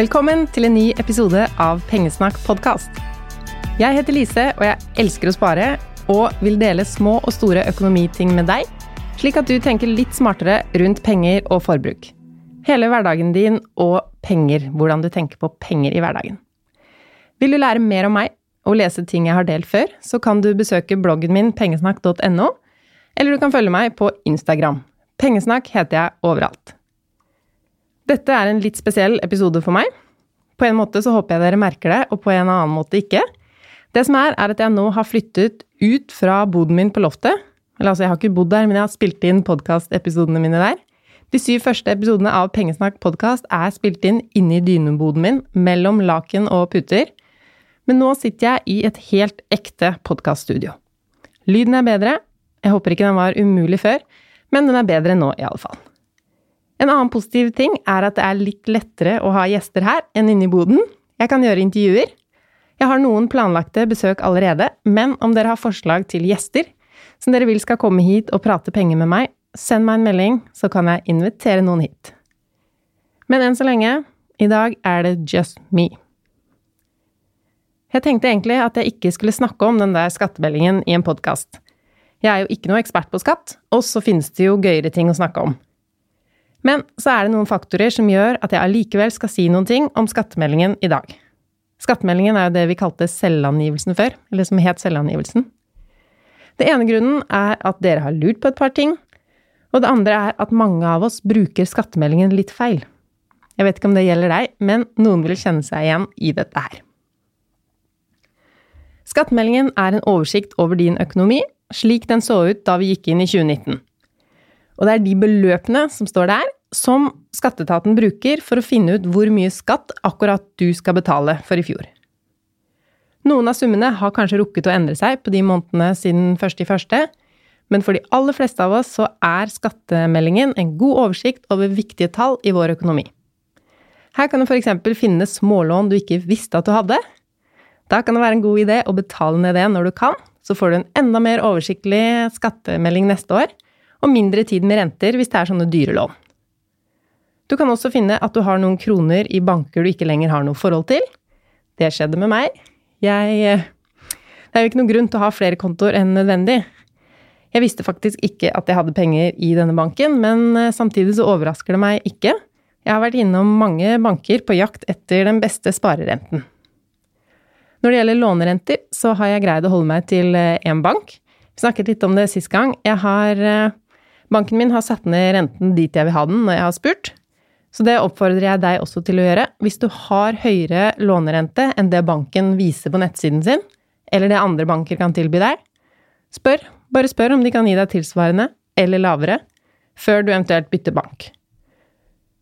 Velkommen til en ny episode av Pengesnakk podkast. Jeg heter Lise, og jeg elsker å spare og vil dele små og store økonomiting med deg, slik at du tenker litt smartere rundt penger og forbruk. Hele hverdagen din og penger, hvordan du tenker på penger i hverdagen. Vil du lære mer om meg og lese ting jeg har delt før, så kan du besøke bloggen min pengesnakk.no, eller du kan følge meg på Instagram. Pengesnakk heter jeg overalt. Dette er en litt spesiell episode for meg. På en måte så håper jeg dere merker det, og på en annen måte ikke. Det som er, er at jeg nå har flyttet ut fra boden min på loftet. Eller altså, jeg har ikke bodd der, men jeg har spilt inn podkastepisodene mine der. De syv første episodene av Pengesnakk podkast er spilt inn inni dyneboden min, mellom laken og puter. Men nå sitter jeg i et helt ekte podkaststudio. Lyden er bedre. Jeg håper ikke den var umulig før, men den er bedre nå i alle fall. En annen positiv ting er at det er litt lettere å ha gjester her enn inne i boden. Jeg kan gjøre intervjuer. Jeg har noen planlagte besøk allerede, men om dere har forslag til gjester som dere vil skal komme hit og prate penger med meg, send meg en melding, så kan jeg invitere noen hit. Men enn så lenge, i dag er det just me. Jeg tenkte egentlig at jeg ikke skulle snakke om den der skattemeldingen i en podkast. Jeg er jo ikke noe ekspert på skatt, og så finnes det jo gøyere ting å snakke om. Men så er det noen faktorer som gjør at jeg allikevel skal si noen ting om skattemeldingen i dag. Skattemeldingen er jo det vi kalte selvangivelsen før, eller som het selvangivelsen. Det ene grunnen er at dere har lurt på et par ting, og det andre er at mange av oss bruker skattemeldingen litt feil. Jeg vet ikke om det gjelder deg, men noen vil kjenne seg igjen i dette her. Skattemeldingen er en oversikt over din økonomi, slik den så ut da vi gikk inn i 2019. Og det er de beløpene som står der, som skatteetaten bruker for å finne ut hvor mye skatt akkurat du skal betale for i fjor. Noen av summene har kanskje rukket å endre seg på de månedene siden første i første, men for de aller fleste av oss så er skattemeldingen en god oversikt over viktige tall i vår økonomi. Her kan du f.eks. finne smålån du ikke visste at du hadde. Da kan det være en god idé å betale ned det når du kan, så får du en enda mer oversiktlig skattemelding neste år, og mindre tid med renter hvis det er sånne dyre lån. Du kan også finne at du har noen kroner i banker du ikke lenger har noe forhold til. Det skjedde med meg. Jeg eh, Det er jo ikke noen grunn til å ha flere kontoer enn nødvendig. Jeg visste faktisk ikke at jeg hadde penger i denne banken, men eh, samtidig så overrasker det meg ikke. Jeg har vært innom mange banker på jakt etter den beste sparerenten. Når det gjelder lånerenter, så har jeg greid å holde meg til én eh, bank. Vi snakket litt om det sist gang. Jeg har Banken min har satt ned renten dit jeg vil ha den når jeg har spurt. Så det oppfordrer jeg deg også til å gjøre. Hvis du har høyere lånerente enn det banken viser på nettsiden sin, eller det andre banker kan tilby deg, spør. Bare spør om de kan gi deg tilsvarende, eller lavere, før du eventuelt bytter bank.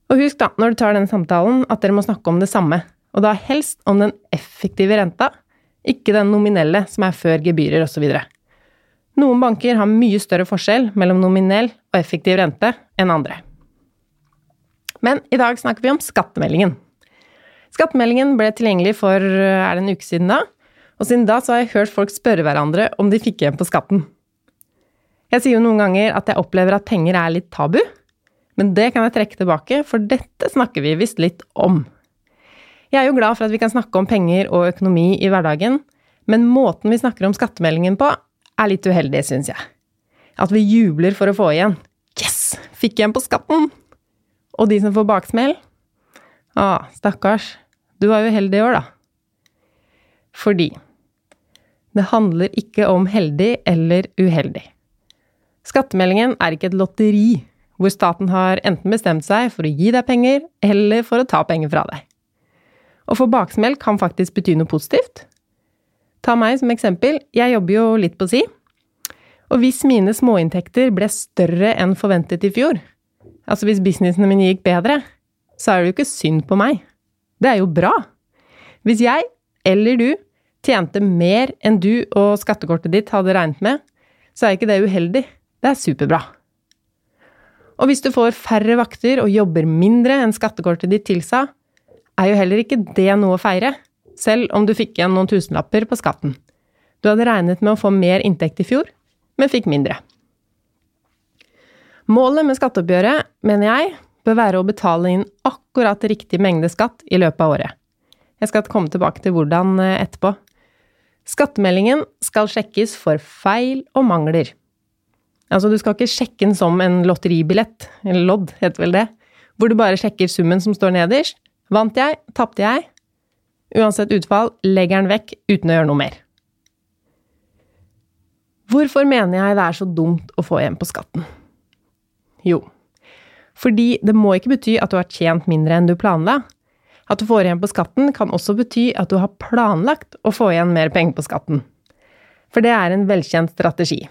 Og husk da, når du tar den samtalen, at dere må snakke om det samme, og da helst om den effektive renta, ikke den nominelle som er før gebyrer osv. Noen banker har mye større forskjell mellom nominell og effektiv rente enn andre. Men i dag snakker vi om skattemeldingen. Skattemeldingen ble tilgjengelig for er det en uke siden da, og siden da så har jeg hørt folk spørre hverandre om de fikk igjen på skatten. Jeg sier jo noen ganger at jeg opplever at penger er litt tabu, men det kan jeg trekke tilbake, for dette snakker vi visst litt om. Jeg er jo glad for at vi kan snakke om penger og økonomi i hverdagen, men måten vi snakker om skattemeldingen på, er litt uheldig, syns jeg. At vi jubler for å få igjen. Yes! Fikk igjen på skatten! Og de som får baksmell? Å, stakkars. Du var jo heldig i år, da. Fordi det handler ikke om heldig eller uheldig. Skattemeldingen er ikke et lotteri hvor staten har enten bestemt seg for å gi deg penger eller for å ta penger fra deg. Å få baksmell kan faktisk bety noe positivt. Ta meg som eksempel. Jeg jobber jo litt på si. Og hvis mine småinntekter ble større enn forventet i fjor, altså hvis businessene mine gikk bedre, så er det jo ikke synd på meg. Det er jo bra. Hvis jeg, eller du, tjente mer enn du og skattekortet ditt hadde regnet med, så er ikke det uheldig. Det er superbra. Og hvis du får færre vakter og jobber mindre enn skattekortet ditt tilsa, er jo heller ikke det noe å feire selv om du fikk igjen noen tusenlapper på skatten. Du hadde regnet med å få mer inntekt i fjor, men fikk mindre. Målet med skatteoppgjøret, mener jeg, bør være å betale inn akkurat riktig mengde skatt i løpet av året. Jeg skal komme tilbake til hvordan eh, etterpå. Skattemeldingen skal sjekkes for feil og mangler. Altså, du skal ikke sjekke den som en lotteribillett, eller lodd, heter vel det, hvor du bare sjekker summen som står nederst. Vant jeg? Tapte jeg? Uansett utfall, legger den vekk uten å gjøre noe mer. Hvorfor mener jeg det er så dumt å få igjen på skatten? Jo, fordi det må ikke bety at du har tjent mindre enn du planla. At du får igjen på skatten, kan også bety at du har planlagt å få igjen mer penger på skatten. For det er en velkjent strategi.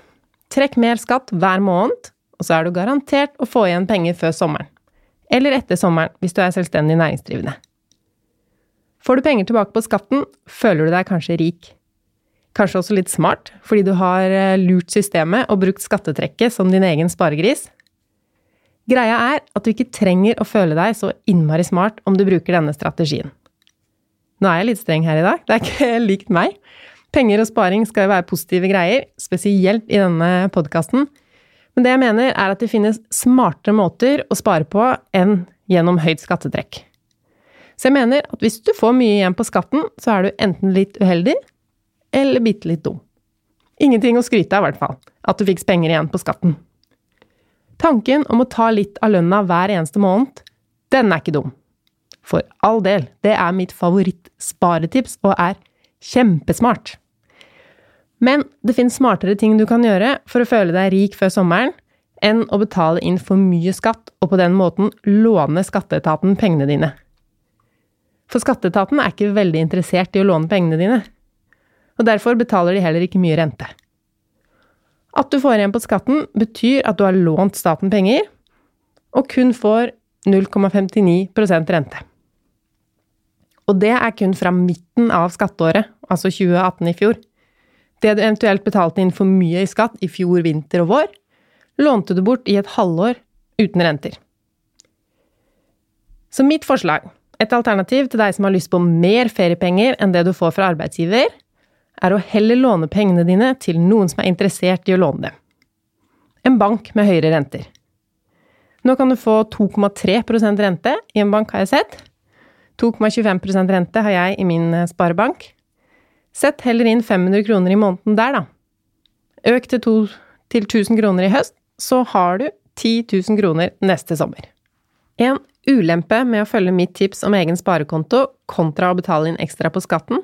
Trekk mer skatt hver måned, og så er du garantert å få igjen penger før sommeren. Eller etter sommeren, hvis du er selvstendig næringsdrivende. Får du penger tilbake på skatten, føler du deg kanskje rik. Kanskje også litt smart, fordi du har eh, lurt systemet og brukt skattetrekket som din egen sparegris. Greia er at du ikke trenger å føle deg så innmari smart om du bruker denne strategien. Nå er jeg litt streng her i dag, det er ikke likt meg. Penger og sparing skal jo være positive greier, spesielt i denne podkasten. Men det jeg mener, er at det finnes smartere måter å spare på enn gjennom høyt skattetrekk. Så jeg mener at hvis du får mye igjen på skatten, så er du enten litt uheldig, eller bitte litt dum. Ingenting å skryte av, i hvert fall, at du fikk penger igjen på skatten. Tanken om å ta litt av lønna hver eneste måned, den er ikke dum. For all del, det er mitt favorittsparetips og er kjempesmart. Men det finnes smartere ting du kan gjøre for å føle deg rik før sommeren, enn å betale inn for mye skatt og på den måten låne skatteetaten pengene dine. For skatteetaten er ikke veldig interessert i å låne pengene dine og derfor betaler de heller ikke mye rente. At du får igjen på skatten, betyr at du har lånt staten penger, og kun får 0,59% rente. Og det er kun fra midten av skatteåret, altså 2018 i fjor. Det du eventuelt betalte inn for mye i skatt i fjor vinter og vår, lånte du bort i et halvår uten renter. Så mitt forslag, et alternativ til deg som har lyst på mer feriepenger enn det du får fra arbeidsgiver, er å heller låne pengene dine til noen som er interessert i å låne dem. En bank med høyere renter. Nå kan du få 2,3% rente i en bank, har jeg sett. 2,25% rente har jeg i min eh, sparebank. Sett heller inn 500 kroner i måneden der, da. Øk til, to, til 1000 kroner i høst, så har du 10 000 kroner neste sommer. En ulempe med å følge mitt tips om egen sparekonto kontra å betale inn ekstra på skatten,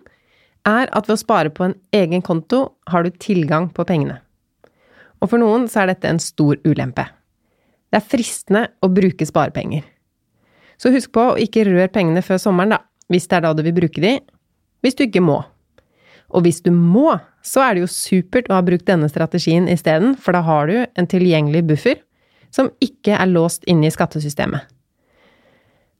er at ved å spare på en egen konto, har du tilgang på pengene. Og for noen så er dette en stor ulempe. Det er fristende å bruke sparepenger. Så husk på å ikke røre pengene før sommeren, da, hvis det er da du vil bruke de, hvis du ikke må. Og hvis du må, så er det jo supert å ha brukt denne strategien isteden, for da har du en tilgjengelig buffer som ikke er låst inne i skattesystemet.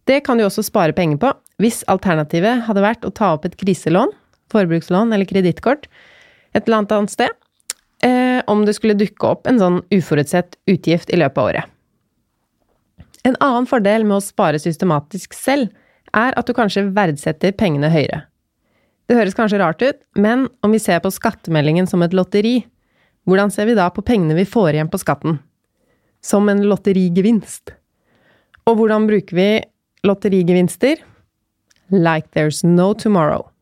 Det kan du også spare penger på hvis alternativet hadde vært å ta opp et kriselån forbrukslån eller kredittkort et eller annet annet sted, eh, om det skulle dukke opp en sånn uforutsett utgift i løpet av året. En annen fordel med å spare systematisk selv, er at du kanskje verdsetter pengene høyere. Det høres kanskje rart ut, men om vi ser på skattemeldingen som et lotteri, hvordan ser vi da på pengene vi får igjen på skatten? Som en lotterigevinst. Og hvordan bruker vi lotterigevinster? Like there's no tomorrow.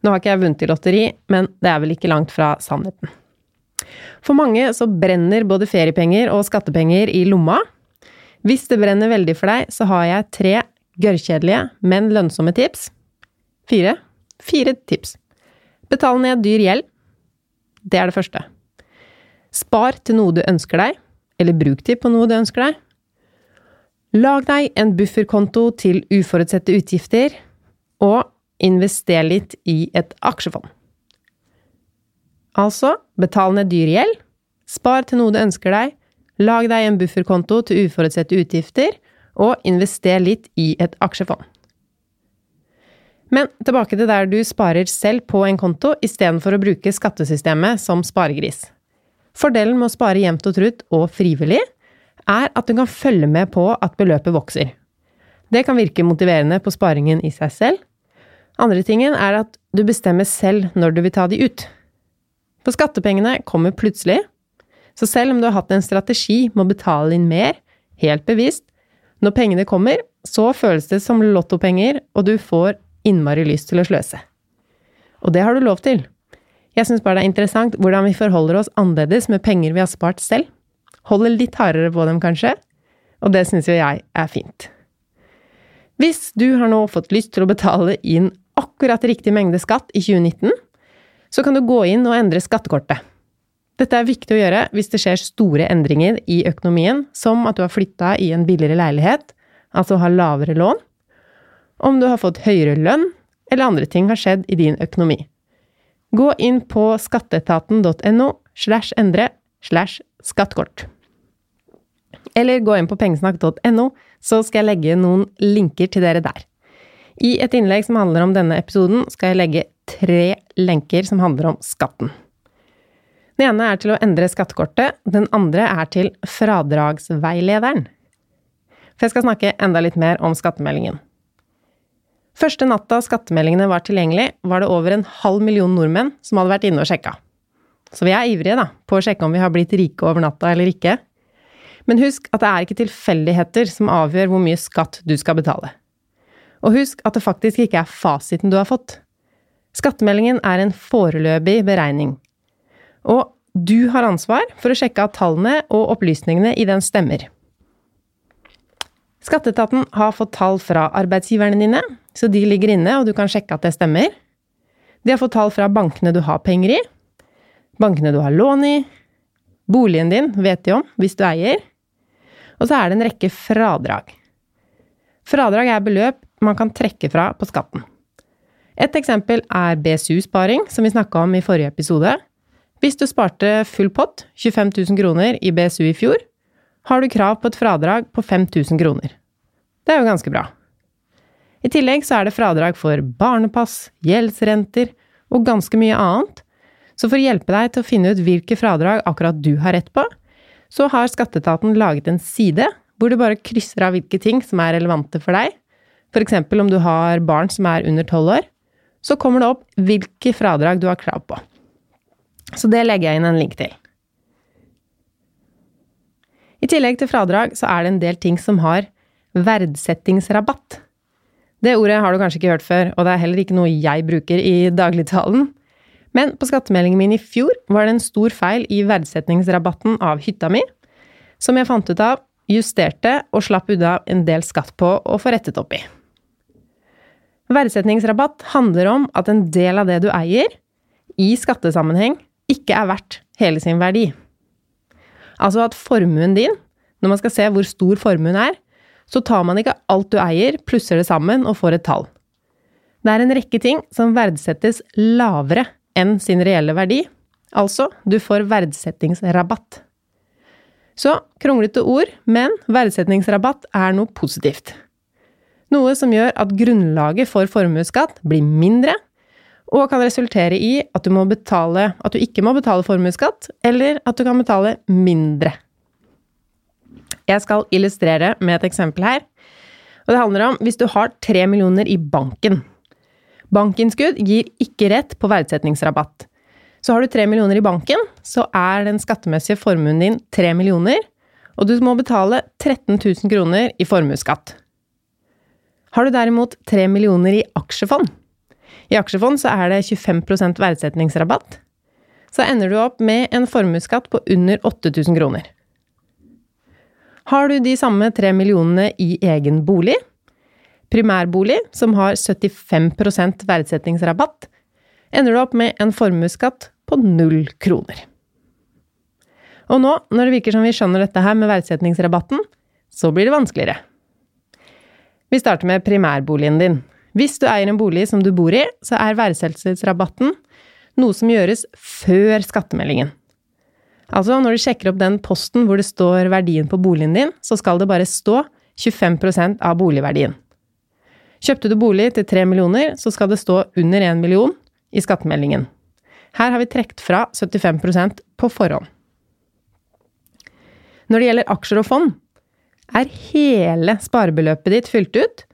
Nå har ikke jeg vunnet i lotteri, men det er vel ikke langt fra sannheten. For mange så brenner både feriepenger og skattepenger i lomma. Hvis det brenner veldig for deg, så har jeg tre gørrkjedelige, men lønnsomme tips. Fire. Fire tips. Betal ned dyr gjeld. Det er det første. Spar til noe du ønsker deg, eller bruk de på noe du ønsker deg. Lag deg en bufferkonto til uforutsette utgifter, og invester litt i et aksjefond. Altså, betal ned dyr gjeld, spar til noe du ønsker deg, lag deg en bufferkonto til uforutsette utgifter, og invester litt i et aksjefond. Men tilbake til der du sparer selv på en konto istedenfor å bruke skattesystemet som sparegris. Fordelen med å spare jevnt og trutt og frivillig er at du kan følge med på at beløpet vokser. Det kan virke motiverende på sparingen i seg selv, andre tingen er at du bestemmer selv når du vil ta de ut. For skattepengene kommer plutselig, så selv om du har hatt en strategi med å betale inn mer, helt bevisst, Når pengene kommer, så føles det som lottopenger, og du får innmari lyst til å sløse. Og det har du lov til. Jeg syns bare det er interessant hvordan vi forholder oss annerledes med penger vi har spart selv. Holder litt hardere på dem, kanskje. Og det syns jo jeg er fint. Hvis du har nå fått lyst til å betale inn akkurat riktig mengde skatt i 2019, så kan du gå inn og endre skattekortet. Dette er viktig å gjøre hvis det skjer store endringer i økonomien, som at du har flytta i en billigere leilighet, altså har lavere lån, om du har fått høyere lønn, eller andre ting har skjedd i din økonomi. Gå inn på skatteetaten.no slash endre slash skattekort. Eller gå inn på pengesnakk.no, så skal jeg legge noen linker til dere der. I et innlegg som handler om denne episoden, skal jeg legge tre lenker som handler om skatten. Den ene er til å endre skattekortet, den andre er til fradragsveilederen. For jeg skal snakke enda litt mer om skattemeldingen. Første natta skattemeldingene var tilgjengelig, var det over en halv million nordmenn som hadde vært inne og sjekka. Så vi er ivrige da, på å sjekke om vi har blitt rike over natta eller ikke. Men husk at det er ikke tilfeldigheter som avgjør hvor mye skatt du skal betale. Og husk at det faktisk ikke er fasiten du har fått. Skattemeldingen er en foreløpig beregning. Og du har ansvar for å sjekke at tallene og opplysningene i den stemmer. Skatteetaten har fått tall fra arbeidsgiverne dine, så de ligger inne, og du kan sjekke at det stemmer. De har fått tall fra bankene du har penger i, bankene du har lån i, boligen din vet de om hvis du eier, og så er det en rekke fradrag. Fradrag er beløp man kan trekke fra på skatten. Et eksempel er BSU-sparing, som vi snakka om i forrige episode. Hvis du sparte full pott, 25 000 kroner, i BSU i fjor, har du krav på et fradrag på 5000 kroner. Det er jo ganske bra. I tillegg så er det fradrag for barnepass, gjeldsrenter og ganske mye annet, så for å hjelpe deg til å finne ut hvilke fradrag akkurat du har rett på, så har Skatteetaten laget en side hvor du bare krysser av hvilke ting som er relevante for deg, eksempel om du har barn som er under tolv år, så kommer det opp hvilke fradrag du har krav på. Så det legger jeg inn en link til. I tillegg til fradrag så er det en del ting som har verdsettingsrabatt. Det ordet har du kanskje ikke hørt før, og det er heller ikke noe jeg bruker i dagligtalen. Men på skattemeldingen min i fjor var det en stor feil i verdsettingsrabatten av hytta mi, som jeg fant ut av, justerte og slapp unna en del skatt på å få rettet opp i. Verdsettingsrabatt handler om at en del av det du eier, i skattesammenheng, ikke er verdt hele sin verdi. Altså at formuen din, når man skal se hvor stor formuen er, så tar man ikke alt du eier, plusser det sammen og får et tall. Det er en rekke ting som verdsettes lavere enn sin reelle verdi, altså du får verdsettingsrabatt. Så kronglete ord, men verdsettingsrabatt er noe positivt noe som gjør at grunnlaget for formuesskatt blir mindre, og kan resultere i at du, betale, at du ikke må betale formuesskatt, eller at du kan betale mindre. Jeg skal illustrere med et eksempel her. Og det handler om hvis du har tre millioner i banken. Bankinnskudd gir ikke rett på verdsettingsrabatt. Så har du tre millioner i banken, så er den skattemessige formuen din tre millioner, og du må betale 13 000 kroner i formuesskatt. Har du derimot 3 millioner i aksjefond, i aksjefond så er det 25% verdsetningsrabatt, så ender du opp med en formuesskatt på under 8000 kroner. Har du de samme 3 millionene i egen bolig, primærbolig, som har 75% verdsetningsrabatt, ender du opp med en formuesskatt på null kroner. Og nå, når det virker som vi skjønner dette her med verdsetningsrabatten, så blir det vanskeligere. Vi starter med primærboligen din. Hvis du eier en bolig som du bor i, så er verdsettelsesrabatten noe som gjøres før skattemeldingen. Altså, når du sjekker opp den posten hvor det står verdien på boligen din, så skal det bare stå 25% av boligverdien. Kjøpte du bolig til 3 millioner, så skal det stå under 1 million i skattemeldingen. Her har vi trukket fra 75% på forhånd. Når det gjelder aksjer og fond, er hele sparebeløpet ditt fylt ut,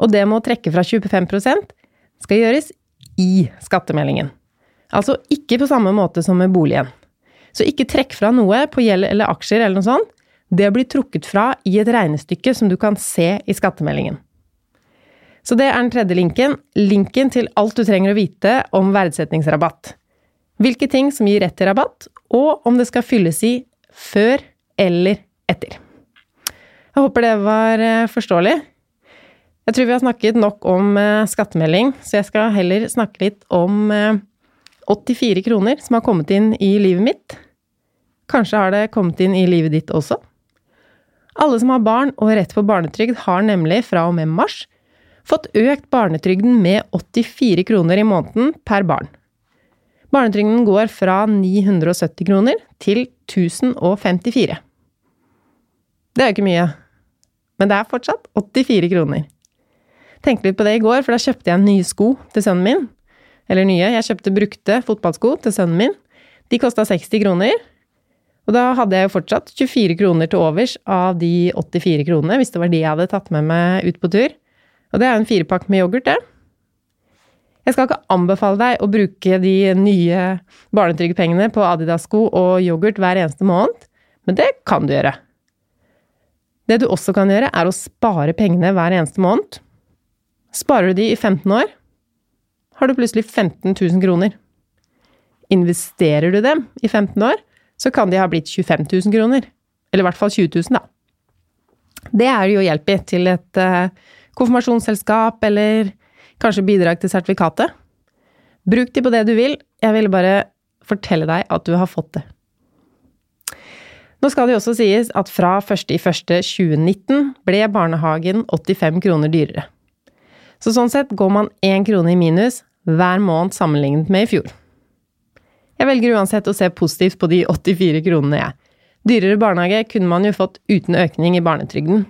og det med å trekke fra 25% skal gjøres i skattemeldingen. Altså ikke på samme måte som med boligen. Så ikke trekk fra noe på gjeld eller aksjer eller noe sånt det blir trukket fra i et regnestykke som du kan se i skattemeldingen. Så det er den tredje linken. Linken til alt du trenger å vite om verdsettingsrabatt. Hvilke ting som gir rett til rabatt, og om det skal fylles i før eller etter. Jeg håper det var eh, forståelig. Jeg tror vi har snakket nok om eh, skattemelding, så jeg skal heller snakke litt om 84 eh, kroner som har kommet inn i livet mitt. Kanskje har det kommet inn i livet ditt også? Alle som har barn og rett på barnetrygd, har nemlig fra og med mars fått økt barnetrygden med 84 kroner i måneden per barn. Barnetrygden går fra 970 kroner til 1054. Det er jo ikke mye, men det er fortsatt 84 kroner. Tenkte litt på det i går, for da kjøpte jeg nye sko til sønnen min. Eller nye, jeg kjøpte brukte fotballsko til sønnen min. De kosta 60 kroner. Og da hadde jeg jo fortsatt 24 kroner til overs av de 84 kronene, hvis det var de jeg hadde tatt med meg ut på tur. Og det er jo en firepakk med yoghurt, det. Jeg skal ikke anbefale deg å bruke de nye barnetrygdpengene på Adidas-sko og yoghurt hver eneste måned, men det kan du gjøre. Det du også kan gjøre, er å spare pengene hver eneste måned. Sparer du de i 15 år, har du plutselig 15 000 kroner. Investerer du dem i 15 år, så kan de ha blitt 25 000 kroner. Eller i hvert fall 20 000, da. Det er jo hjelp i til et uh, konfirmasjonsselskap, eller kanskje bidrag til sertifikatet. Bruk de på det du vil, jeg ville bare fortelle deg at du har fått det. Nå skal det jo også sies at fra 1.1.2019 ble barnehagen 85 kroner dyrere. Så sånn sett går man én krone i minus hver måned sammenlignet med i fjor. Jeg velger uansett å se positivt på de 84 kronene, jeg. Dyrere barnehage kunne man jo fått uten økning i barnetrygden.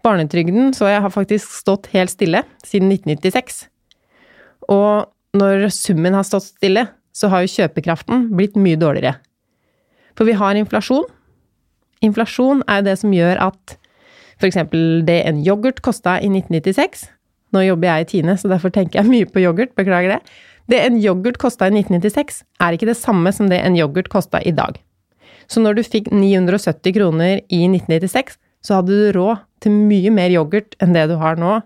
Barnetrygden så jeg har faktisk stått helt stille siden 1996. Og når summen har stått stille, så har jo kjøpekraften blitt mye dårligere. For vi har inflasjon. Inflasjon er det som gjør at eksempel det en yoghurt kosta i 1996 Nå jobber jeg i Tine, så derfor tenker jeg mye på yoghurt, beklager det. Det en yoghurt kosta i 1996, er ikke det samme som det en yoghurt kosta i dag. Så når du fikk 970 kroner i 1996, så hadde du råd til mye mer yoghurt enn det du har nå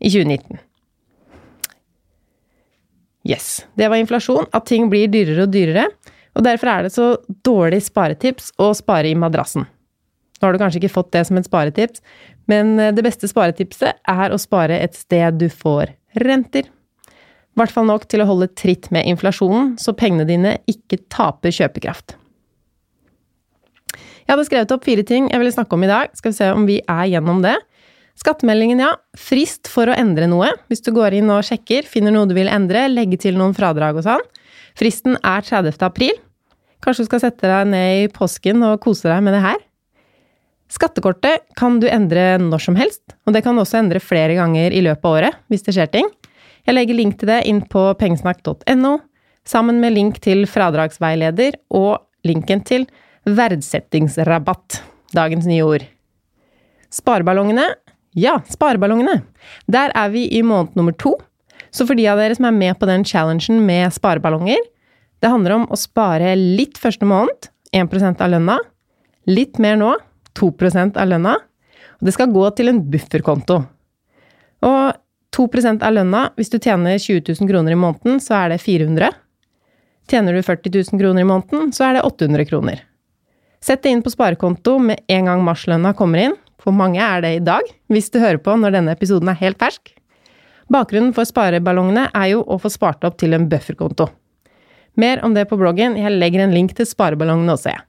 i 2019. Yes, det var inflasjon, at ting blir dyrere og dyrere, og derfor er det så dårlig sparetips å spare i madrassen. Nå har du kanskje ikke fått det som et sparetips, men det beste sparetipset er å spare et sted du får renter, i hvert fall nok til å holde tritt med inflasjonen, så pengene dine ikke taper kjøpekraft. Jeg hadde skrevet opp fire ting jeg ville snakke om i dag. Skal vi se om vi er gjennom det. Skattemeldingen, ja. Frist for å endre noe. Hvis du går inn og sjekker, finner noe du vil endre, legge til noen fradrag og sånn. Fristen er 30. april. Kanskje du skal sette deg ned i påsken og kose deg med det her? Skattekortet kan du endre når som helst, og det kan du også endre flere ganger i løpet av året hvis det skjer ting. Jeg legger link til det inn på pengesnakk.no, sammen med link til fradragsveileder og linken til verdsettingsrabatt, dagens nye ord. Spareballongene? Ja, spareballongene. Der er vi i måned nummer to. Så for de av dere som er med på den challengen med spareballonger, det handler om å spare litt første måned, 1% av lønna. Litt mer nå, 2% av lønna. Og det skal gå til en bufferkonto. Og 2% av lønna, hvis du tjener 20 000 kroner i måneden, så er det 400. Tjener du 40 000 kroner i måneden, så er det 800 kroner. Sett det inn på sparekonto med en gang marslønna kommer inn. For mange er det i dag, hvis du hører på når denne episoden er helt fersk. Bakgrunnen for spareballongene er jo å få spart opp til en bufferkonto. Mer om det på bloggen, jeg legger en link til spareballongene også, jeg.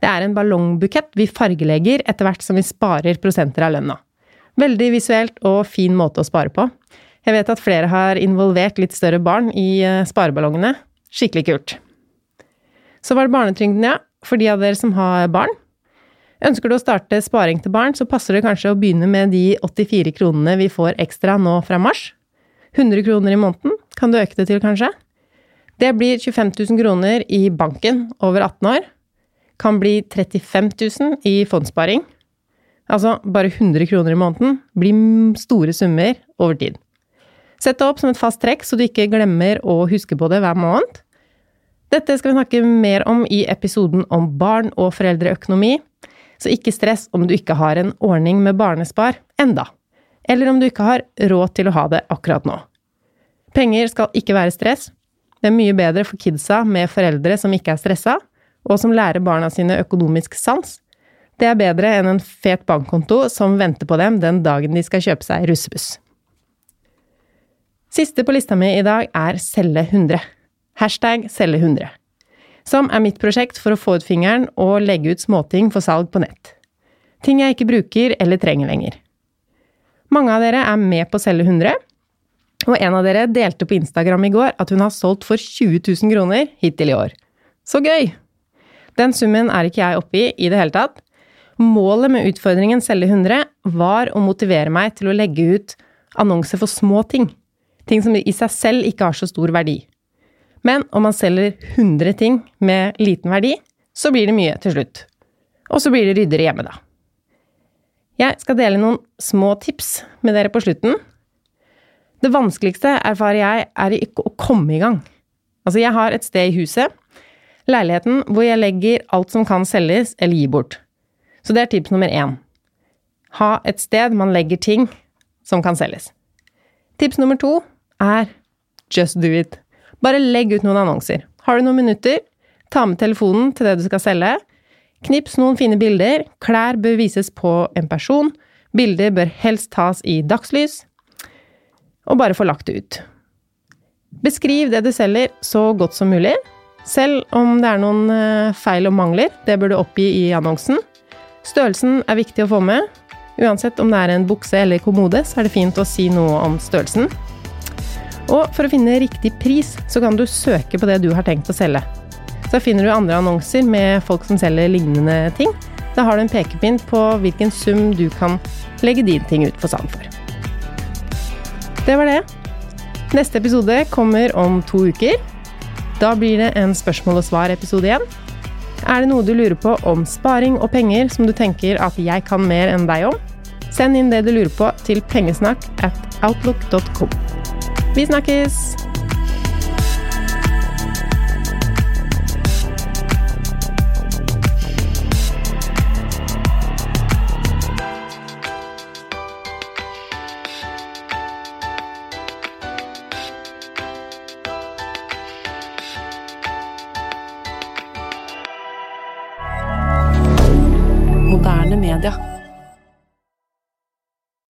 Det er en ballongbukett vi fargelegger etter hvert som vi sparer prosenter av lønna. Veldig visuelt og fin måte å spare på. Jeg vet at flere har involvert litt større barn i eh, spareballongene. Skikkelig kult. Så var det barnetrygden, ja. For de av dere som har barn. Ønsker du å starte sparing til barn, så passer det kanskje å begynne med de 84 kronene vi får ekstra nå fra mars. 100 kroner i måneden kan du øke det til, kanskje. Det blir 25 000 kroner i banken over 18 år. Kan bli 35 000 i fondssparing. Altså, bare 100 kroner i måneden blir store summer over tid. Sett det opp som et fast trekk, så du ikke glemmer å huske på det hver måned. Dette skal vi snakke mer om i episoden om barn og foreldreøkonomi. Så ikke stress om du ikke har en ordning med barnespar enda. Eller om du ikke har råd til å ha det akkurat nå. Penger skal ikke være stress. Det er mye bedre for kidsa med foreldre som ikke er stressa, og som lærer barna sine økonomisk sans. Det er bedre enn en fet bankkonto som venter på dem den dagen de skal kjøpe seg russebuss. Siste på lista mi i dag er Selge 100. Hashtag Selge 100. Som er mitt prosjekt for å få ut fingeren og legge ut småting for salg på nett. Ting jeg ikke bruker eller trenger lenger. Mange av dere er med på Selge 100, og en av dere delte på Instagram i går at hun har solgt for 20 000 kroner hittil i år. Så gøy! Den summen er ikke jeg oppe i i det hele tatt. Målet med utfordringen Selge 100 var å motivere meg til å legge ut annonser for små ting. Ting som i seg selv ikke har så stor verdi. Men om man selger 100 ting med liten verdi, så blir det mye til slutt. Og så blir det ryddere hjemme, da. Jeg skal dele noen små tips med dere på slutten, det vanskeligste, erfarer jeg, er ikke å komme i gang. Altså, jeg har et sted i huset, leiligheten, hvor jeg legger alt som kan selges eller gi bort. Så det er tips nummer én. Ha et sted man legger ting som kan selges. Tips nummer to er just do it. Bare legg ut noen annonser. Har du noen minutter, ta med telefonen til det du skal selge. Knips noen fine bilder. Klær bør vises på en person. Bilder bør helst tas i dagslys og bare få lagt det ut. Beskriv det du selger så godt som mulig, selv om det er noen eh, feil og mangler. Det bør du oppgi i annonsen. Størrelsen er viktig å få med. Uansett om det er en bukse eller kommode, så er det fint å si noe om størrelsen. Og for å finne riktig pris, så kan du søke på det du har tenkt å selge. Så finner du andre annonser med folk som selger lignende ting. Da har du en pekepinn på hvilken sum du kan legge din ting ut for salg for. Det var det. Neste episode kommer om to uker. Da blir det en spørsmål og svar-episode igjen. Er det noe du lurer på om sparing og penger som du tenker at jeg kan mer enn deg om? Send inn det du lurer på til pengesnakk at outlook.com. Vi snakkes!